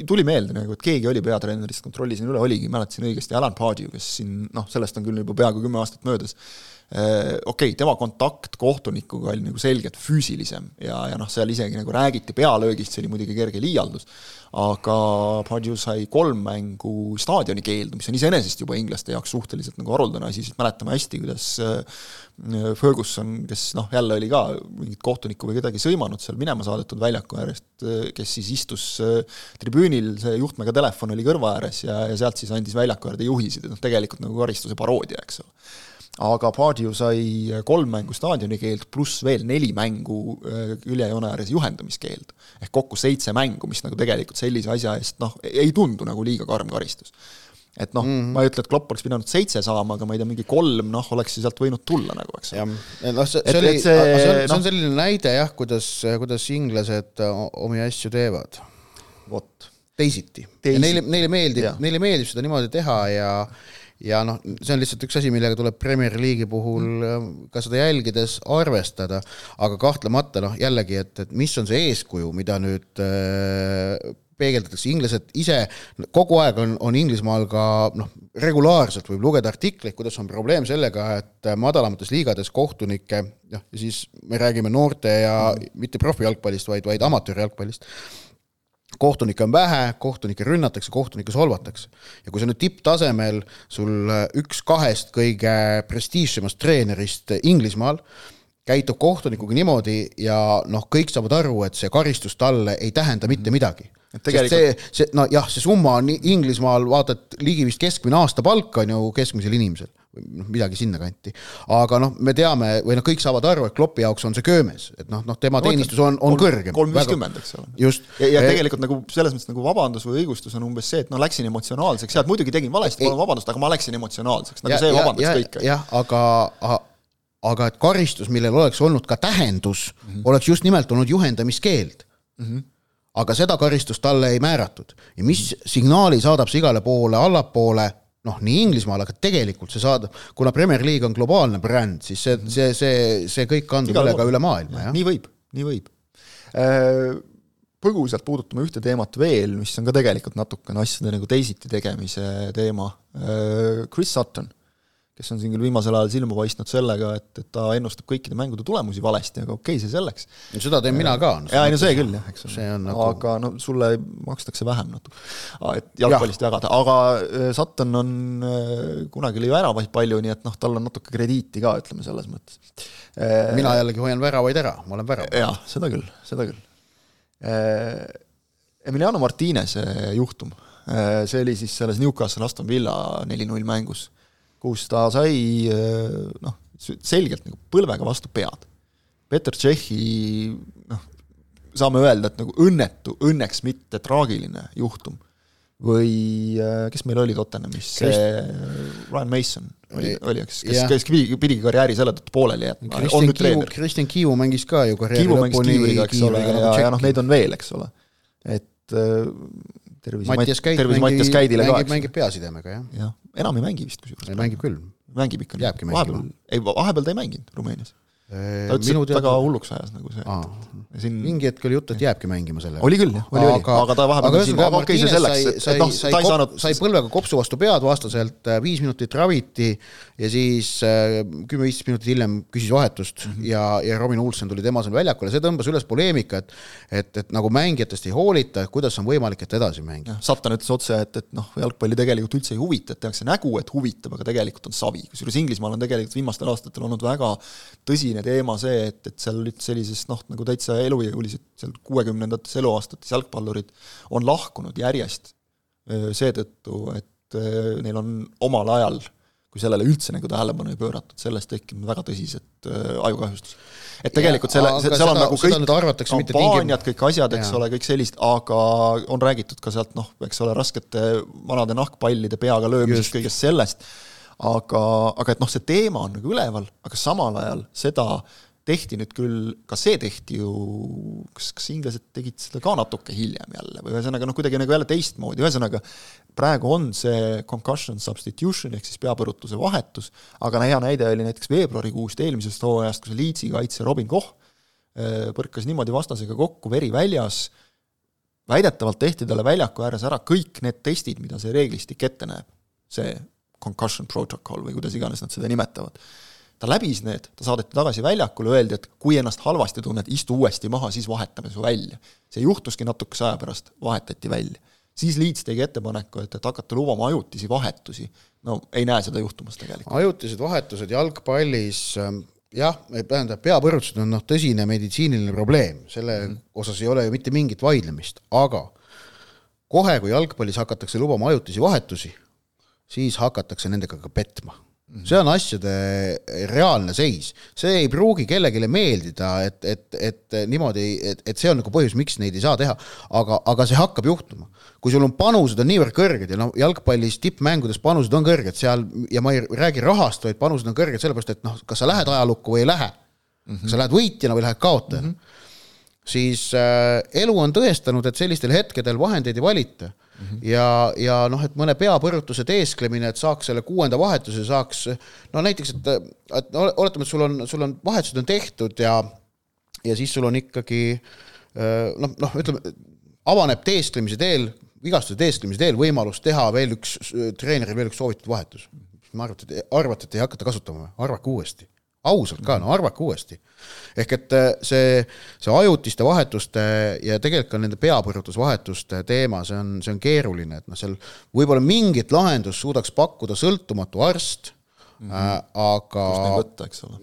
tuli meelde nagu, et keegi oli peatreenerist, kontrollisin üle, oligi, mäletasin õigesti, Alan Pardew, kes siin noh, sellest on küll juba peaaegu kümme aastat möödas okei okay,, tema kontakt kohtunikuga oli nagu selgelt füüsilisem ja, ja noh, seal isegi nagu räägiti pealöögist, see oli muidugi kerge liialdus, aga Purdue sai kolm mängu staadioni keeldu, mis on iseenesest juba inglaste jaoks suhteliselt nagu haruldane asi, sest mäletame hästi, kuidas äh, Ferguson, kes noh, jälle oli ka mingit kohtunikku või kedagi sõimanud seal minema saadetud väljaku äärest, äh, kes siis istus äh, tribüünil, see juhtmega telefon oli kõrva ääres ja, ja sealt siis andis väljaku äärde juhiseid, et noh, tegelikult nagu karistuse paroodia, eks ole aga Pardew sai kolm mängu staadionikeeld pluss veel neli mängu küljejoone ääres juhendamiskeeld. ehk kokku seitse mängu, mis nagu tegelikult sellise asja eest noh, ei tundu nagu liiga karm karistus. et noh mm, -hmm. ma ei ütle, et Klopp oleks pidanud seitse saama, aga ma ei tea, mingi kolm noh, oleks sealt võinud tulla nagu, eks. jah, noh see, see oli, see, see, on, see on selline näide jah, kuidas, kuidas inglased omi asju teevad. vot. teisiti.. Neile, neile meeldib, neile meeldib seda niimoodi teha ja ja noh, see on lihtsalt üks asi, millega tuleb Premier League'i puhul mm. ka seda jälgides arvestada, aga kahtlemata noh, jällegi, et, et mis on see eeskuju, mida nüüd äh, peegeldatakse, inglased ise kogu aeg on, on Inglismaal ka noh, regulaarselt võib lugeda artikleid, kuidas on probleem sellega, et madalamates liigades kohtunikke, noh, ja siis me räägime noorte ja mm. mitte profijalgpallist, vaid, vaid amatöörjalgpallist kohtunikke on vähe, kohtunikke rünnatakse, kohtunikke solvatakse. ja kui sa nüüd tipptasemel, sul üks kahest kõige prestiižsemast treenerist Inglismaal käitub kohtunikuga niimoodi ja noh, kõik saavad aru, et see karistus talle ei tähenda mitte Mhm. midagi. tegelikult... see, see, no jah, see summa on Inglismaal vaata, et ligi vist keskmine aastapalk on ju keskmisel inimesel noh, midagi sinnakanti. aga noh, me teame või noh, kõik saavad aru, et Kloppi jaoks on see köömes, et noh, noh, tema teenistus on, on kõrgem. kolm viiskümmend, eks ole. just. ja, ja tegelikult nagu selles mõttes nagu vabandus või õigustus on umbes see, et noh, läksin emotsionaalseks, jah, et muidugi tegin valesti, palun vabandust, aga ma läksin emotsionaalseks, nagu ja, see vabandaks kõike. jah, aga aga et karistus, millel oleks olnud ka tähendus mm, -hmm. oleks just nimelt olnud juhendamiskeeld mm. -hmm. aga seda karistust talle ei määratud ja mis signaali saadab see igale poole allapoole, noh, nii Inglismaal, aga tegelikult see saadab, kuna Premier League on globaalne bränd, siis see, see, see, see kõik kandub üle ka üle maailma, jah. nii võib, nii võib. Põgusalt puudutame ühte teemat veel, mis on ka tegelikult natukene asjade nagu teisiti tegemise teema. Chris Sutton kes on siin küll viimasel ajal silma paistnud sellega, et, et ta ennustab kõikide mängude tulemusi valesti, aga okei okay,, see selleks. no seda teen mina ka. jaa, ei no see küll jah, eks ole. Nagu... aga no sulle makstakse vähem natuke, et jalgpallist ja. jagada, aga Sutton on, kunagi lõi väravaid palju, nii et noh, tal on natuke krediiti ka, ütleme selles mõttes. mina jällegi hoian väravaid ära, ma olen värav. jaa, seda küll, seda küll. Emiliano Martinese juhtum, see oli siis selles Newcastle Aston Villa neli-null mängus kus ta sai noh, selgelt nagu põlvega vastu pead. Peter Tšehhi noh, saame öelda, et nagu õnnetu, õnneks mitte traagiline juhtum. või kes meil oli Tottenhamis, see Ryan Mason oli, oli, kes, kes, kes pidi, pidigi karjääri selle tõttu pooleli jätma, on nüüd treener. Kristjan Kiivu mängis ka ju karjääri Kiivu lõpuni. Kiivriga, eks ole, ja, ja noh, neid on veel, eks ole. et tervise Mattias Käid tervise Mattias Käidile ka. mängib, mängib peasidemega, jah. jah, enam ei mängi vist kusjuures. mängib küll. mängib ikka. jääbki mängima. ei, vahepeal ta ei mänginud Rumeenias. Ta ütles, et väga hulluks ajas nagu see. Siin... mingi hetk oli jutt, et jääbki mängima sellega. oli küll jah, oli, oli, aga ta vahepeal aga ühesõnaga Martines sai, sai, noh, sai, sai, saanud... sai põlvega kopsu vastu pead vastaselt, viis minutit raviti ja siis kümme-viisteist minutit hiljem küsis vahetust mm -hmm. ja, ja Robin Olsen tuli tema asemel väljakule, see tõmbas üles poleemika, et et, et nagu mängijatest ei hoolita, kuidas on võimalik, et edasi mängida. Sutton ütles otse, et, et noh, jalgpalli tegelikult üldse ei huvita, et tehakse nägu, et huvitab, aga tegelikult on savi, kusjuures Inglismaal on tegelikult viimastel aastatel olnud väga tõsine teema see, et, et seal olid sellises noh, nagu täitsa elujõulised seal kuuekümnendates eluaastates jalgpallurid on lahkunud järjest seetõttu, et neil on omal ajal, kui sellele üldse nagu tähelepanu ei pööratud, sellest tekkinud väga tõsised ajukahjustused. et tegelikult selle, seal seda, on nagu kõik kampaaniad, kõik asjad, eks ja. ole, kõik sellist, aga on räägitud ka sealt noh, eks ole, raskete vanade nahkpallide peaga löömisest, kõigest sellest, aga, aga et noh, see teema on nagu üleval, aga samal ajal seda tehti nüüd küll, ka see tehti ju, kas, kas inglased tegid seda ka natuke hiljem jälle või ühesõnaga noh, kuidagi nagu jälle teistmoodi, ühesõnaga praegu on see concussion substitution ehk siis peapõrutuse vahetus, aga no hea näide oli näiteks veebruarikuust eelmisest hooajast, kus Leedsi kaitse Robin Koch põrkas niimoodi vastasega kokku, veri väljas, väidetavalt tehti talle väljaku ääres ära kõik need testid, mida see reeglistik ette näeb, see concussion protocol või kuidas iganes nad seda nimetavad ta läbis need, ta saadeti tagasi väljakule, öeldi, et kui ennast halvasti tunned, istu uuesti maha, siis vahetame su välja. see juhtuski natukese aja pärast, vahetati välja. siis Leeds tegi ettepaneku, et, et hakata lubama ajutisi vahetusi. no ei näe seda juhtumas tegelikult. ajutised vahetused jalgpallis jah, tähendab, peapõrutused on noh, tõsine meditsiiniline probleem, selle mm osas ei ole ju mitte mingit vaidlemist, aga kohe, kui jalgpallis hakatakse lubama ajutisi vahetusi, siis hakatakse nendega ka petma see on asjade reaalne seis, see ei pruugi kellelegi meeldida, et, et, et niimoodi, et, et see on nagu põhjus, miks neid ei saa teha, aga, aga see hakkab juhtuma. kui sul on panused on niivõrd kõrged ja noh, jalgpallis tippmängudes panused on kõrged seal ja ma ei räägi rahast, vaid panused on kõrged sellepärast, et noh, kas sa lähed ajalukku või ei lähe mm. -hmm. kas sa lähed võitjana või lähed kaotajana mm. -hmm siis äh, elu on tõestanud, et sellistel hetkedel vahendeid ei valita. -hmm. ja, ja noh, et mõne peapõrutuse teesklemine, et saaks selle kuuenda vahetuse, saaks no näiteks, et, et no oletame, et sul on, sul on vahetused on tehtud ja ja siis sul on ikkagi noh, noh, ütleme, avaneb teesklemise teel, vigastuse teesklemise teel võimalus teha veel üks, treeneril veel üks soovitud vahetus. ma arvan, et arvate, et ei hakata kasutama, arvake uuesti ausalt ka, no arvake uuesti. ehk et see, see ajutiste vahetuste ja tegelikult ka nende peapõrutusvahetuste teema, see on, see on keeruline, et noh, seal võib-olla mingit lahendust suudaks pakkuda sõltumatu arst, mm, -hmm. aga kust neil võtta, eks ole.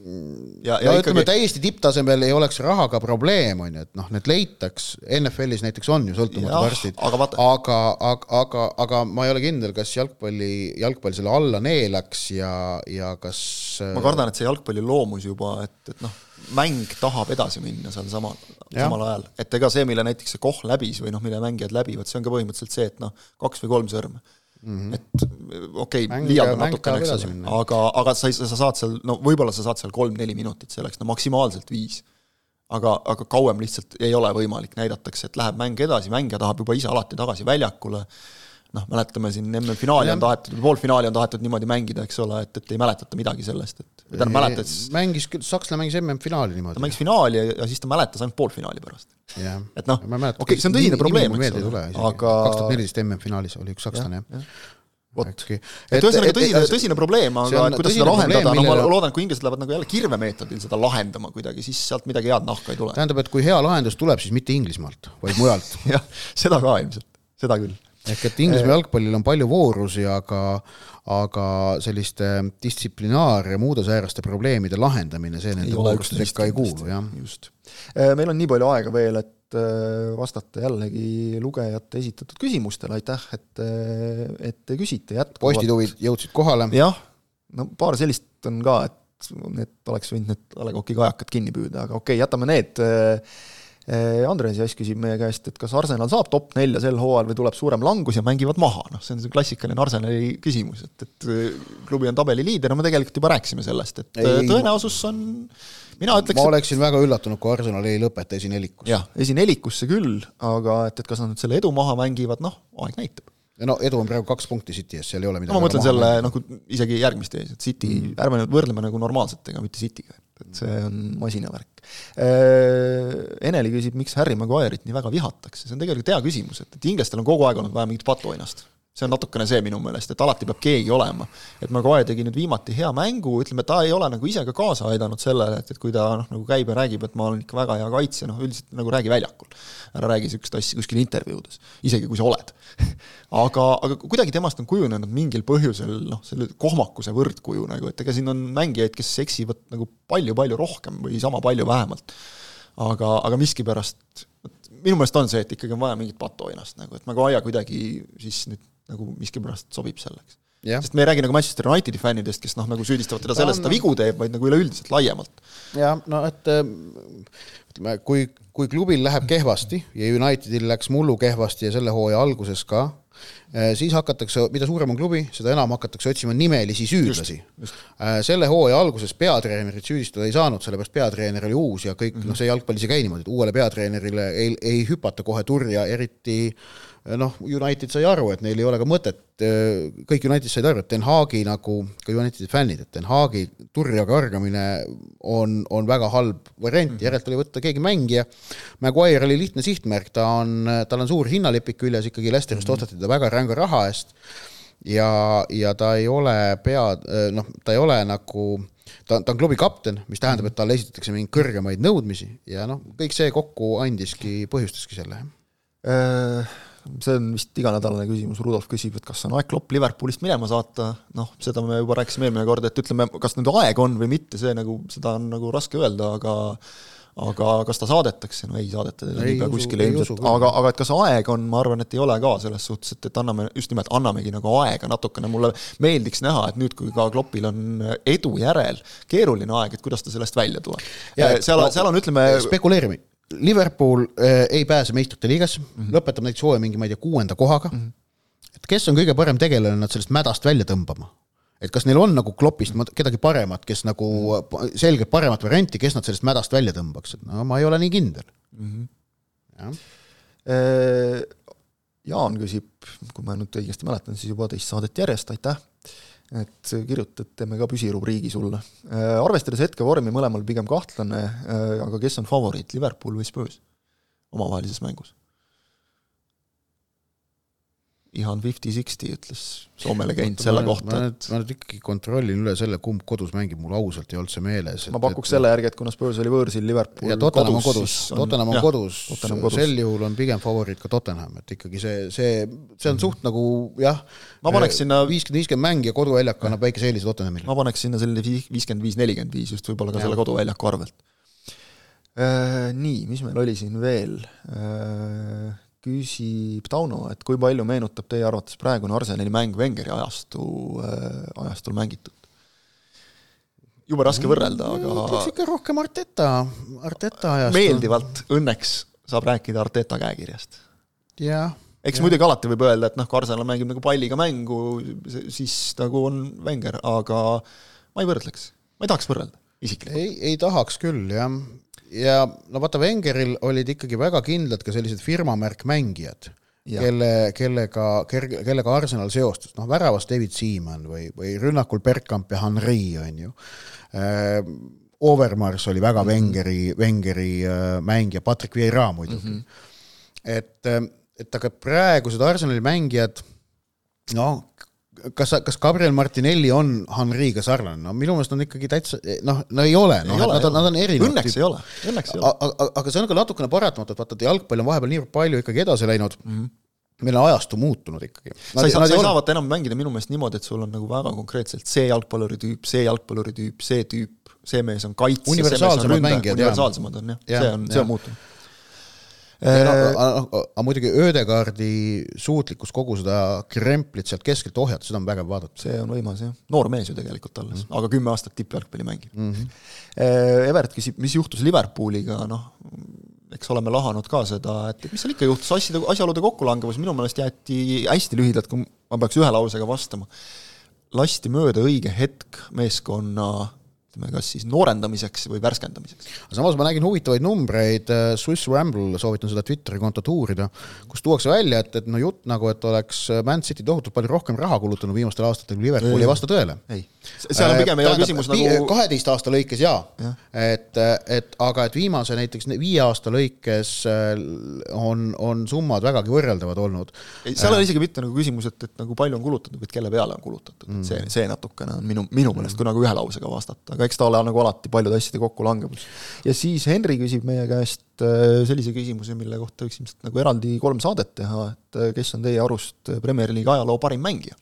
ja, ja no, ütleme, täiesti tipptasemel ei oleks rahaga probleem, on ju, et noh, need leitaks, NFL-is näiteks on ju sõltumatud arstid, aga, aga, aga, aga, aga ma ei ole kindel, kas jalgpalli, jalgpall selle alla neelaks ja, ja kas ma kardan, et see jalgpalli loomus juba, et, et noh, mäng tahab edasi minna seal samal, samal ajal, et ega see, mille näiteks see Koh läbis või noh, mille mängijad läbivad, see on ka põhimõtteliselt see, et noh, kaks või kolm sõrme mm. -hmm. et okei okay,, liialdan natukene, eks ole, aga, aga sa, sa saad seal, no võib-olla sa saad seal kolm-neli minutit selleks, no maksimaalselt viis. aga, aga kauem lihtsalt ei ole võimalik, näidatakse, et läheb mäng edasi, mängija tahab juba ise alati tagasi väljakule noh, mäletame siin MM-finaali on tahetud, poolfinaali on tahetud niimoodi mängida, eks ole, et, et ei mäletata midagi sellest, et või tähendab, mäletas mängis küll, sakslane mängis MM-finaali niimoodi. ta mängis finaali ja, ja siis ta mäletas ainult poolfinaali pärast. et noh, okei okay,, see on tõsine probleem, eks ole, aga kaks tuhat neliteist MM-finaalis oli üks sakslane, jah. Ja vot, et ühesõnaga tõsine, tõsine probleem, aga kuidas seda lahendada, no ma loodan, et kui inglased lähevad nagu jälle kirvemeetodil seda lahendama kuidagi, siis sealt midagi head nahka ei tule. tähendab, et kui hea lahendus tuleb, siis mitte Inglismaalt, vaid mujalt. Jah, seda ka ilmselt, seda küll ehk et Inglismaa jalgpallil on palju voorusi, aga aga selliste distsiplinaar- ja muude sääraste probleemide lahendamine, see nende vooruste sekka ei kuulu, jah. just. Äh, meil on nii palju aega veel, et äh, vastata jällegi lugejate esitatud küsimustele, aitäh, et, äh, et te küsite jätkuvalt. postituvid jõudsid kohale. jah, no paar sellist on ka, et need oleks võinud need A Le Coq'i kajakad kinni püüda, aga okei okay,, jätame need Eh, Andres Jass küsib meie käest, et kas Arsenal saab top nelja sel hooajal või tuleb suurem langus ja mängivad maha, noh, see on see klassikaline Arsenali küsimus, et, et eh, klubi on tabeli liider, no me tegelikult juba rääkisime sellest, et ei, tõenäosus on mina ütleks ma oleksin et... väga üllatunud, kui Arsenal ei lõpeta esinelikus. jah, esinelikusse küll, aga et, et kas nad nüüd selle edu maha mängivad, noh, aeg näitab no edu on praegu kaks punkti City ees, seal ei ole midagi no ma mõtlen selle nagu isegi järgmist ees, et City mm., ärme nüüd võrdleme nagu normaalsetega, mitte Cityga et see on masinavärk. Äh, Eneli küsib, miks Harry Maguire'it nii väga vihatakse, see on tegelikult hea küsimus, et, et inglastel on kogu aeg olnud vaja mingit patuoinast see on natukene see minu meelest, et alati peab keegi olema. et Maguire tegi nüüd viimati hea mängu, ütleme, ta ei ole nagu ise ka kaasa aidanud sellele, et, et kui ta noh, nagu käib ja räägib, et ma olen ikka väga hea kaitsja, noh üldiselt nagu räägi väljakul. ära räägi niisugust asja kuskil intervjuudes, isegi kui sa oled aga, aga kuidagi temast on kujunenud mingil põhjusel noh, selle kohmakuse võrdkuju nagu, et ega siin on mängijaid, kes eksivad nagu palju-palju rohkem või sama palju vähemalt. aga, aga miskipärast minu meelest on see, et ikkagi on vaja mingit patuoinast nagu, et Maguire kuidagi siis nüüd nagu miskipärast sobib selleks. sest me ei räägi nagu Manchester Unitedi fännidest, kes noh, nagu süüdistavad teda selles, et ta vigu teeb, vaid nagu üleüldiselt laiemalt. jah, no et ähm, ütleme, kui, kui klubil läheb kehvasti ja Unitedil läks mullu kehvasti ja selle hooaja alguses ka, äh, siis hakatakse, mida suurem on klubi, seda enam hakatakse otsima nimelisi süüdlasi. Äh, selle hooaja alguses peatreenerit süüdistada ei saanud, sellepärast peatreener oli uus ja kõik mm, -hmm. noh, see jalgpallis ei käi niimoodi, et uuele peatreenerile ei, ei hüpata kohe turja, eriti äh, noh, United sai aru, et neil ei ole ka mõtet, kõik United said aru, et Den Haagi nagu, ka Unitedi fännid, et Den Haagi turja kargamine on, on väga halb variant mm -hmm., järelikult oli võtta keegi mängija. Maguire oli lihtne sihtmärk, ta on, tal on suur hinnalipik küljes ikkagi, Lesterist mm -hmm. osteti ta väga ränga raha eest ja, ja ta ei ole pea, noh, ta ei ole nagu ta, ta on klubi kapten, mis tähendab, et talle esitatakse mingeid kõrgemaid nõudmisi ja noh, kõik see kokku andiski, põhjustaski selle, äh, see on vist iganädalane küsimus, Rudolf küsib, et kas on aeg Klopp Liverpoolist minema saata, noh, seda me juba rääkisime eelmine kord, et ütleme, kas nüüd aeg on või mitte, see nagu, seda on nagu raske öelda, aga aga kas ta saadetakse, no ei saadeta teda niipea kuskile ilmselt, aga, aga et kas aeg on, ma arvan, et ei ole ka selles suhtes, et, et anname, just nimelt annamegi nagu aega natukene, mulle meeldiks näha, et nüüd, kui ka Kloppil on edu järel keeruline aeg, et kuidas ta sellest välja tuleb. seal, seal on, ütleme spekuleerime, Liverpool äh, ei pääse meistrite liigasse mm, -hmm. lõpetab näiteks hooaja mingi, ma ei tea, kuuenda kohaga mm. -hmm. et kes on kõige parem tegelane nad sellest mädast välja tõmbama? et kas neil on nagu klopist kedagi paremat, kes nagu selgelt paremat varianti, kes nad sellest mädast välja tõmbaks, et no ma ei ole nii kindel mm. -hmm. jah. Äh, Jaan küsib, kui ma nüüd õigesti mäletan, siis juba teist saadet järjest, aitäh et kirjutad, teeme ka püsirubriigi sulle. Äh, arvestades hetkevormi mõlemal pigem kahtlane, äh, aga kes on favoriit, Liverpool või Spurs omavahelises mängus? Ihan fifty-sixty, ütles Soome legend selle ma, kohta, et ma nüüd ikkagi kontrollin üle selle, kumb kodus mängib, mul ausalt ei olnud see meeles. ma pakuks et, selle järgi, et kuna Spurs oli võõrsil, Liverpool ja Tottenham on kodus, Tottenham on kodus, sel juhul on pigem favoriit ka Tottenham, et ikkagi see, see, see on mm. suht nagu jah, ma paneks sinna viiskümmend, viiskümmend mäng ja koduväljak annab väikese eelise Tottenhamile. ma paneks sinna selle viiskümmend viis, nelikümmend viis just võib-olla ka ja. selle koduväljaku arvelt. Äh, nii, mis meil oli siin veel? Küsib Tauno, et kui palju meenutab teie arvates praegune Arsenali mäng Wengeri ajastu äh,, ajastul mängitud? jube raske võrrelda, aga ütleks ikka rohkem Arteta, Arteta ajastu. meeldivalt õnneks saab rääkida Arteta käekirjast. jah. eks ja. muidugi alati võib öelda, et noh, kui Arsenal mängib nagu palliga mängu, siis nagu on Wenger, aga ma ei võrdleks, ma ei tahaks võrrelda isiklikult. ei, ei tahaks küll, jah ja no vaata, Wengeril olid ikkagi väga kindlad ka sellised firmamärkmängijad, kelle, kellega, kellega Arsenal seostus, noh väravas David Seaman või, või rünnakul Bergkamp ja Henri, on ju äh,. Overmars oli väga -hmm. Wengeri, Wengeri äh, mängija, Patrick Vieira muidugi mm. -hmm. et, äh, et aga praegused Arsenali mängijad, noh, kas, kas Gabriel Martinelli on Henri'ga sarnane, no minu meelest on ikkagi täitsa noh, no ei ole, noh, nad on, nad on erinevad. õnneks ei ole, õnneks ei ole. aga, aga see on ka natukene paratamatu, et vaata, et jalgpall on vahepeal nii palju ikkagi edasi läinud mm, -hmm meil on ajastu muutunud ikkagi. sa ei saa, sa ei saa vaata enam mängida minu meelest niimoodi, et sul on nagu väga konkreetselt see jalgpalluri tüüp, see jalgpalluri tüüp, see tüüp, see mees on kaitse, see mees on ründaja, universaalsemad on jah. Ja,, see on, see on muutunud aga äh, muidugi Ödegaardi suutlikkus kogu seda kremplit sealt keskelt ohjata, seda on vägev vaadata. see on võimas jah, noor mees ju tegelikult alles mm, -hmm. aga kümme aastat tippjalgpalli mänginud mm. -hmm. Evert küsib, mis juhtus Liverpooliga, noh, eks oleme lahanud ka seda, et mis seal ikka juhtus, asjade, asjaolude kokkulangevus minu meelest jäeti hästi lühidalt, kui ma peaks ühe lausega vastama, lasti mööda õige hetk meeskonna ütleme, kas siis noorendamiseks või värskendamiseks. samas ma nägin huvitavaid numbreid, äh, Swiss Ramble, soovitan seda Twitteri kontot uurida, kus tuuakse välja, et, et no jutt nagu, et oleks Man City tohutult palju rohkem raha kulutanud viimastel aastatel kui Liverpool, ei vasta tõele. ei, seal on äh, pigem ei ole küsimus nagu kaheteist aasta lõikes jaa ja., et, et aga et viimase näiteks viie aasta lõikes äh, on, on summad vägagi võrreldavad olnud. seal on isegi mitte nagu küsimus, et, et nagu palju on kulutatud, vaid kelle peale on kulutatud mm., see, see natukene on minu, minu meelest, kui nagu ühe lausega vastata, aga eks ta ole nagu alati paljude asjade kokkulangevus. ja siis Henri küsib meie käest äh, sellise küsimuse, mille kohta võiks ilmselt nagu eraldi kolm saadet teha, et äh, kes on teie arust Premier League ajaloo parim mängija?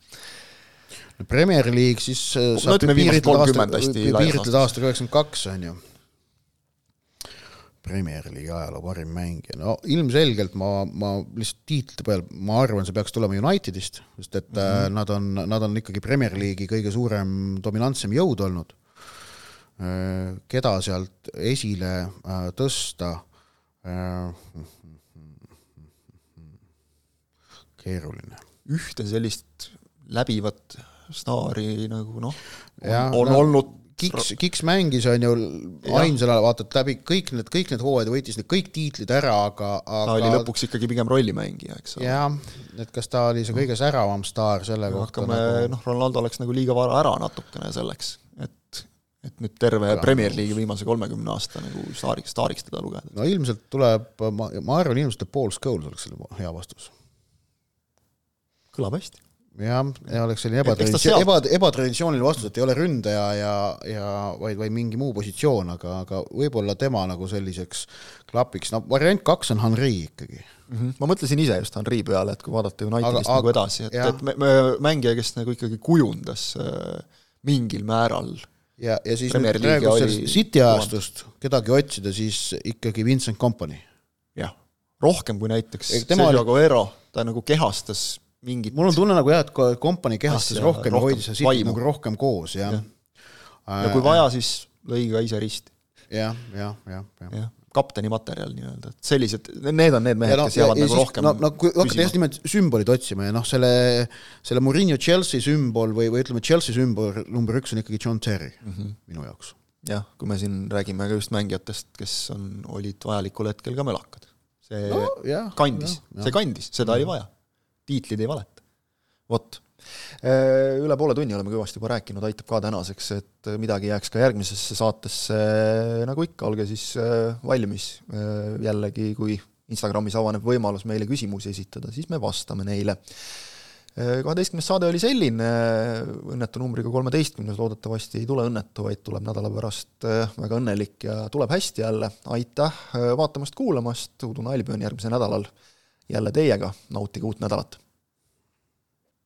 Premier League siis äh, saab no, piiritleda aasta, piiritleda aastaga üheksakümmend kaks, on ju. Premier League'i ajaloo parim mängija, no ilmselgelt ma, ma lihtsalt tiitlite peal, ma arvan, see peaks tulema Unitedist, sest et mm -hmm. nad on, nad on ikkagi Premier League'i kõige suurem dominantsem jõud olnud Äh, keda sealt esile äh, tõsta. Äh, keeruline. ühte sellist läbivat staari nagu noh, on, on no, olnud Kiks, Kiks mängis, on ju, ainsana vaatad läbi kõik need, kõik need hooajad, võitis need kõik tiitlid ära, aga, aga ta oli lõpuks ikkagi pigem rollimängija, eks ole. jah, et kas ta oli see kõige säravam staar selle ja kohta hakkame nagu..., noh, Ronaldo läks nagu liiga vara ära natukene selleks, et et nüüd terve Aga, Premier League'i viimase kolmekümne aasta nagu staariks, staariks teda lugeda. no ilmselt tuleb, ma, ma arvan ilmselt, et Paul Scholes oleks selle hea vastus. kõlab hästi. jah, ja oleks selline ebatraditsioon, eba, ebatraditsiooniline vastus, et ei ole ründaja ja, ja vaid, vaid mingi muu positsioon, aga, aga võib-olla tema nagu selliseks klapiks, no variant kaks on Henri ikkagi mm. -hmm. ma mõtlesin ise just Henri peale, et kui vaadata Unitedist nagu edasi, et, et me, me, mängija, kes nagu ikkagi kujundas äh, mingil määral äh, ja, ja siis nüüd praegusest City ajastust kedagi otsida, siis ikkagi Vincent Company. jah, rohkem kui näiteks Sergio oli... Aguero, ta nagu kehastas mingit mul on tunne nagu jah, et Company kehastas asja, rohkem ja hoidis City nagu rohkem koos, jah. Ja. ja kui vaja, siis lõi ka ise risti. Ja,. jah, jah, jah, jah. Ja kapteni materjal nii-öelda, et sellised, need on need mehed, no, kes jäävad nagu siis, rohkem no, no kui hakata just nimelt sümbolid otsima ja noh, selle, selle Murillo Chelsea sümbol või, või ütleme, Chelsea sümbol number üks on ikkagi John Terry mm -hmm. minu jaoks. jah, kui me siin räägime ka just mängijatest, kes on, olid vajalikul hetkel ka mölakad. see no, jah, kandis, see kandis, seda mm -hmm. oli vaja. tiitlid ei valeta. vot Äh, üle poole tunni oleme kõvasti juba rääkinud, aitab ka tänaseks, et midagi jääks ka järgmisesse saatesse, nagu ikka, olge siis äh, valmis. Äh, jällegi, kui Instagramis avaneb võimalus meile küsimusi esitada, siis me vastame neile. Kaheteistkümnes saade oli selline, õnnetu numbriga kolmeteistkümnes, loodetavasti ei tule õnnetu, vaid tuleb nädala pärast väga õnnelik ja tuleb hästi jälle. aitäh vaatamast-kuulamast, Udu Nalbi on järgmisel nädalal jälle teiega, nautige uut nädalat!